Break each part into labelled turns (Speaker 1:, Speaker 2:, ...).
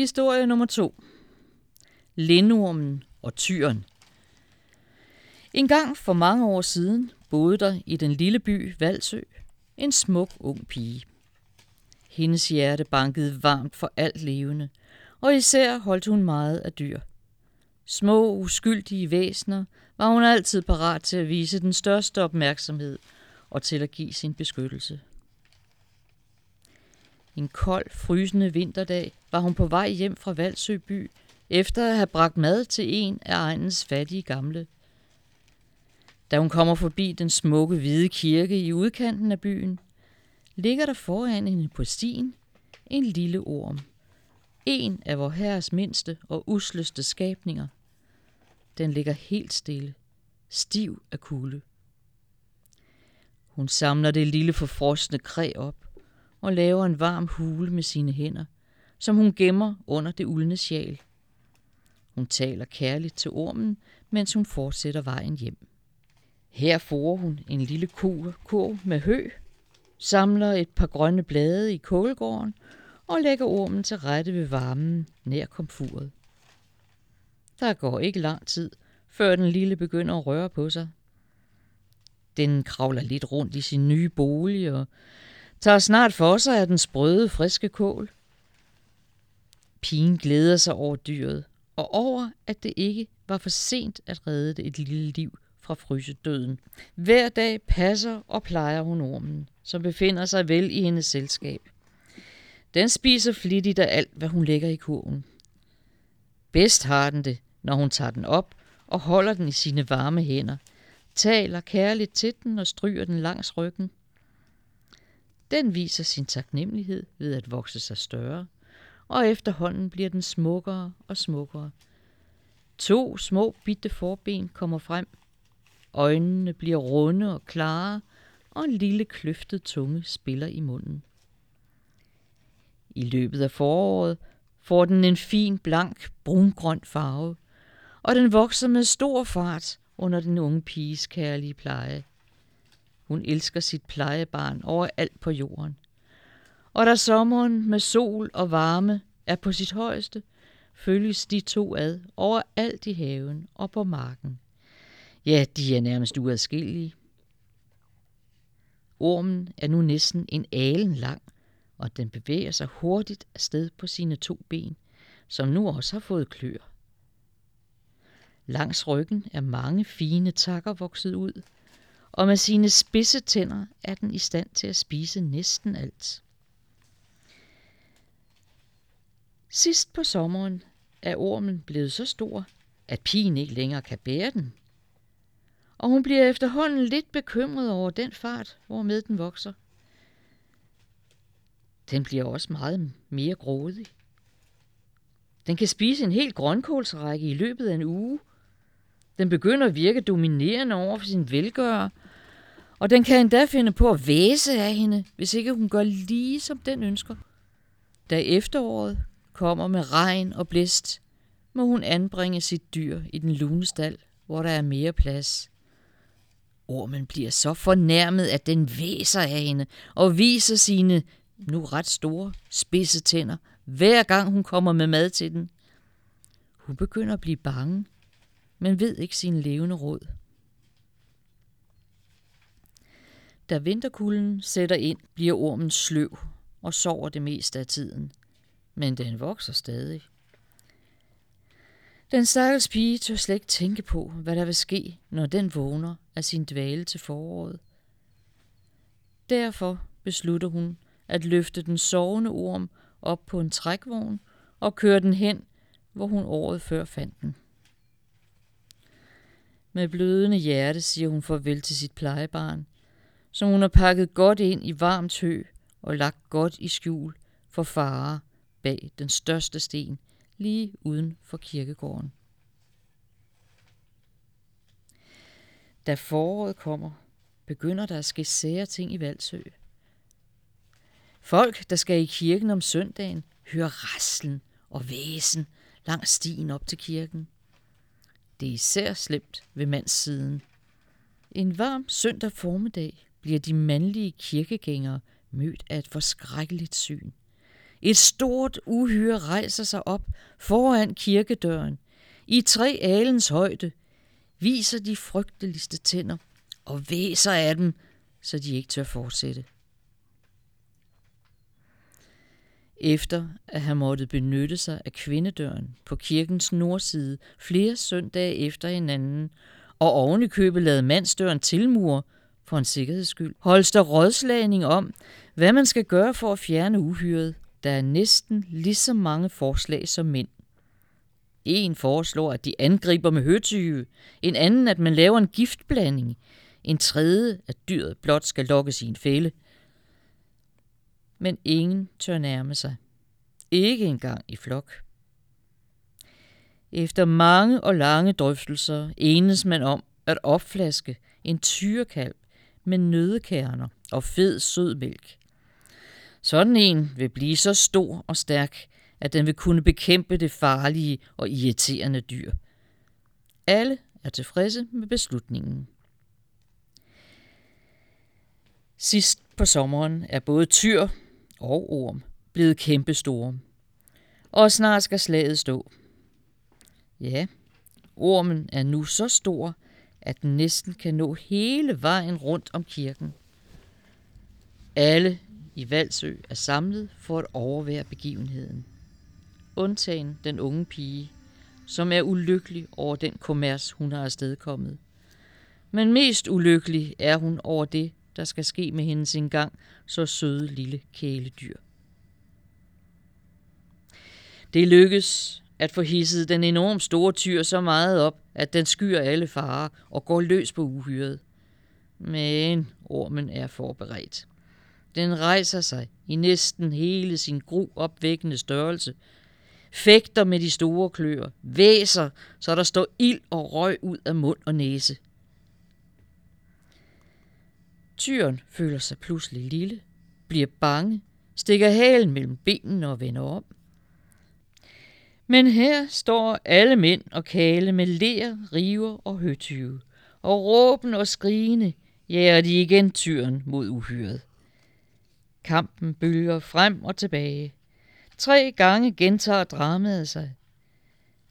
Speaker 1: Historie nummer 2 Lindormen og tyren. En gang for mange år siden boede der i den lille by Valsø en smuk ung pige. Hendes hjerte bankede varmt for alt levende, og især holdt hun meget af dyr. Små, uskyldige væsener var hun altid parat til at vise den største opmærksomhed og til at give sin beskyttelse. En kold, frysende vinterdag var hun på vej hjem fra Valsø by, efter at have bragt mad til en af egnens fattige gamle. Da hun kommer forbi den smukke hvide kirke i udkanten af byen, ligger der foran hende på stien en lille orm. En af vor herres mindste og usleste skabninger. Den ligger helt stille, stiv af kulde. Hun samler det lille forfrosne kræ op og laver en varm hule med sine hænder, som hun gemmer under det uldne sjal. Hun taler kærligt til ormen, mens hun fortsætter vejen hjem. Her får hun en lille ko, ko med hø, samler et par grønne blade i kålgården og lægger ormen til rette ved varmen nær komfuret. Der går ikke lang tid, før den lille begynder at røre på sig. Den kravler lidt rundt i sin nye bolig og tager snart for sig af den sprøde, friske kål. Pigen glæder sig over dyret, og over, at det ikke var for sent at redde det et lille liv fra frysedøden. Hver dag passer og plejer hun ormen, som befinder sig vel i hendes selskab. Den spiser flittigt af alt, hvad hun lægger i kurven. Bedst har den det, når hun tager den op og holder den i sine varme hænder, taler kærligt til den og stryger den langs ryggen. Den viser sin taknemmelighed ved at vokse sig større, og efterhånden bliver den smukkere og smukkere. To små bitte forben kommer frem. Øjnene bliver runde og klare, og en lille kløftet tunge spiller i munden. I løbet af foråret får den en fin, blank, brungrøn farve, og den vokser med stor fart under den unge piges kærlige pleje. Hun elsker sit plejebarn overalt på jorden. Og da sommeren med sol og varme er på sit højeste, følges de to ad overalt i haven og på marken. Ja, de er nærmest uadskillige. Ormen er nu næsten en alen lang, og den bevæger sig hurtigt afsted på sine to ben, som nu også har fået klør. Langs ryggen er mange fine takker vokset ud, og med sine spidse tænder er den i stand til at spise næsten alt. Sidst på sommeren er ormen blevet så stor, at pigen ikke længere kan bære den. Og hun bliver efterhånden lidt bekymret over den fart, hvormed den vokser. Den bliver også meget mere grådig. Den kan spise en hel grønkålsrække i løbet af en uge. Den begynder at virke dominerende over for sin velgører, og den kan endda finde på at væse af hende, hvis ikke hun gør lige som den ønsker. Da efteråret kommer med regn og blæst, må hun anbringe sit dyr i den lune stald, hvor der er mere plads. Ormen bliver så fornærmet, at den væser af hende og viser sine nu ret store spidse tænder, hver gang hun kommer med mad til den. Hun begynder at blive bange, men ved ikke sin levende råd. Da vinterkulden sætter ind, bliver ormen sløv og sover det meste af tiden. Men den vokser stadig. Den stakkels pige tør slet ikke tænke på, hvad der vil ske, når den vågner af sin dvale til foråret. Derfor beslutter hun at løfte den sovende orm op på en trækvogn og køre den hen, hvor hun året før fandt den. Med blødende hjerte siger hun farvel til sit plejebarn, som hun har pakket godt ind i varmt hø og lagt godt i skjul for fare bag den største sten lige uden for kirkegården. Da foråret kommer, begynder der at ske sære ting i Valsø. Folk, der skal i kirken om søndagen, hører raslen og væsen langs stien op til kirken. Det er især slemt ved mandssiden. En varm søndag formiddag bliver de mandlige kirkegængere mødt af et forskrækkeligt syn. Et stort uhyre rejser sig op foran kirkedøren. I tre alens højde viser de frygteligste tænder og væser af dem, så de ikke tør fortsætte. Efter at have måttet benytte sig af kvindedøren på kirkens nordside flere søndage efter hinanden, og oven i købet lavet mandsdøren tilmure for en sikkerheds skyld, holdes der rådslagning om, hvad man skal gøre for at fjerne uhyret. Der er næsten lige så mange forslag som mænd. En foreslår, at de angriber med høtyve, en anden, at man laver en giftblanding, en tredje, at dyret blot skal lokkes i en fælde. Men ingen tør nærme sig. Ikke engang i flok. Efter mange og lange drøftelser enes man om at opflaske en tyrekalv med nødekerner og fed sød mælk. Sådan en vil blive så stor og stærk, at den vil kunne bekæmpe det farlige og irriterende dyr. Alle er tilfredse med beslutningen. Sidst på sommeren er både tyr og orm blevet kæmpestore. Og snart skal slaget stå. Ja, ormen er nu så stor, at den næsten kan nå hele vejen rundt om kirken. Alle i Valsø er samlet for at overvære begivenheden. Undtagen den unge pige, som er ulykkelig over den kommers, hun har afstedkommet. Men mest ulykkelig er hun over det, der skal ske med hendes engang så søde lille kæledyr. Det lykkes at få hisset den enormt store tyr så meget op, at den skyer alle farer og går løs på uhyret. Men ormen er forberedt. Den rejser sig i næsten hele sin gru opvækkende størrelse, fægter med de store kløer, væser, så der står ild og røg ud af mund og næse. Tyren føler sig pludselig lille, bliver bange, stikker halen mellem benene og vender om. Men her står alle mænd og kale med ler, river og høtyve, og råben og skrigende jager de igen tyren mod uhyret. Kampen bølger frem og tilbage. Tre gange gentager dramaet sig.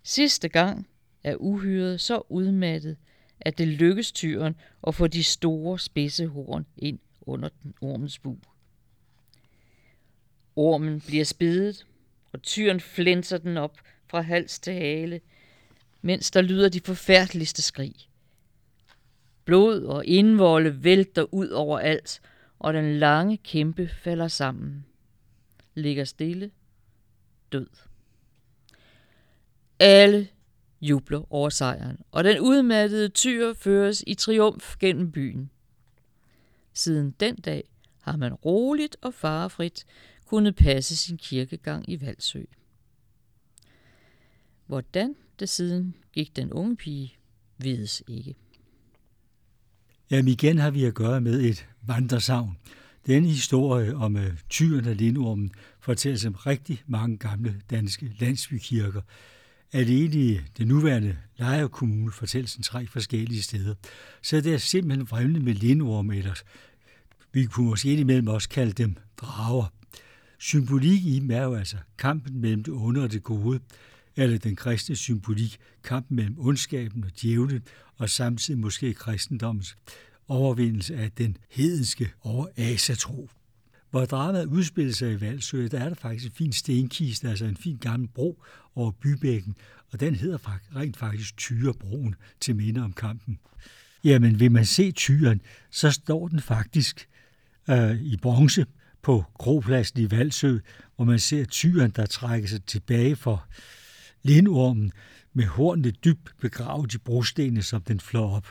Speaker 1: Sidste gang er uhyret så udmattet, at det lykkes tyren at få de store spidse horn ind under den ormens bu. Ormen bliver spidet, og tyren flænser den op fra hals til hale, mens der lyder de forfærdeligste skrig. Blod og indvolde vælter ud over alt, og den lange kæmpe falder sammen. Ligger stille, død. Alle jubler over sejren, og den udmattede tyr føres i triumf gennem byen. Siden den dag har man roligt og farefrit kunne passe sin kirkegang i Valsø. Hvordan det siden gik den unge pige, vides ikke.
Speaker 2: Jamen igen har vi at gøre med et vandresavn. Denne historie om uh, tyren og lindormen fortælles om rigtig mange gamle danske landsbykirker. Alene i det nuværende Lejre Kommune fortælles en tre forskellige steder. Så det er simpelthen vremlet med lindorme, eller vi kunne måske indimellem også kalde dem drager. Symbolik i dem er jo altså kampen mellem det onde og det gode, eller den kristne symbolik, kampen mellem ondskaben og djævlen, og samtidig måske kristendommens overvindelse af den hedenske over asatro. Hvor dramaet udspiller sig i Valsø, der er der faktisk en fin stenkiste, altså en fin gammel bro over bybækken, og den hedder rent faktisk Tyrebroen til minde om kampen. Jamen, vil man se tyren, så står den faktisk øh, i bronze på Kropladsen i Valsø, hvor man ser tyren, der trækker sig tilbage for lindormen med hornene dybt begravet i brostenene, som den flår op.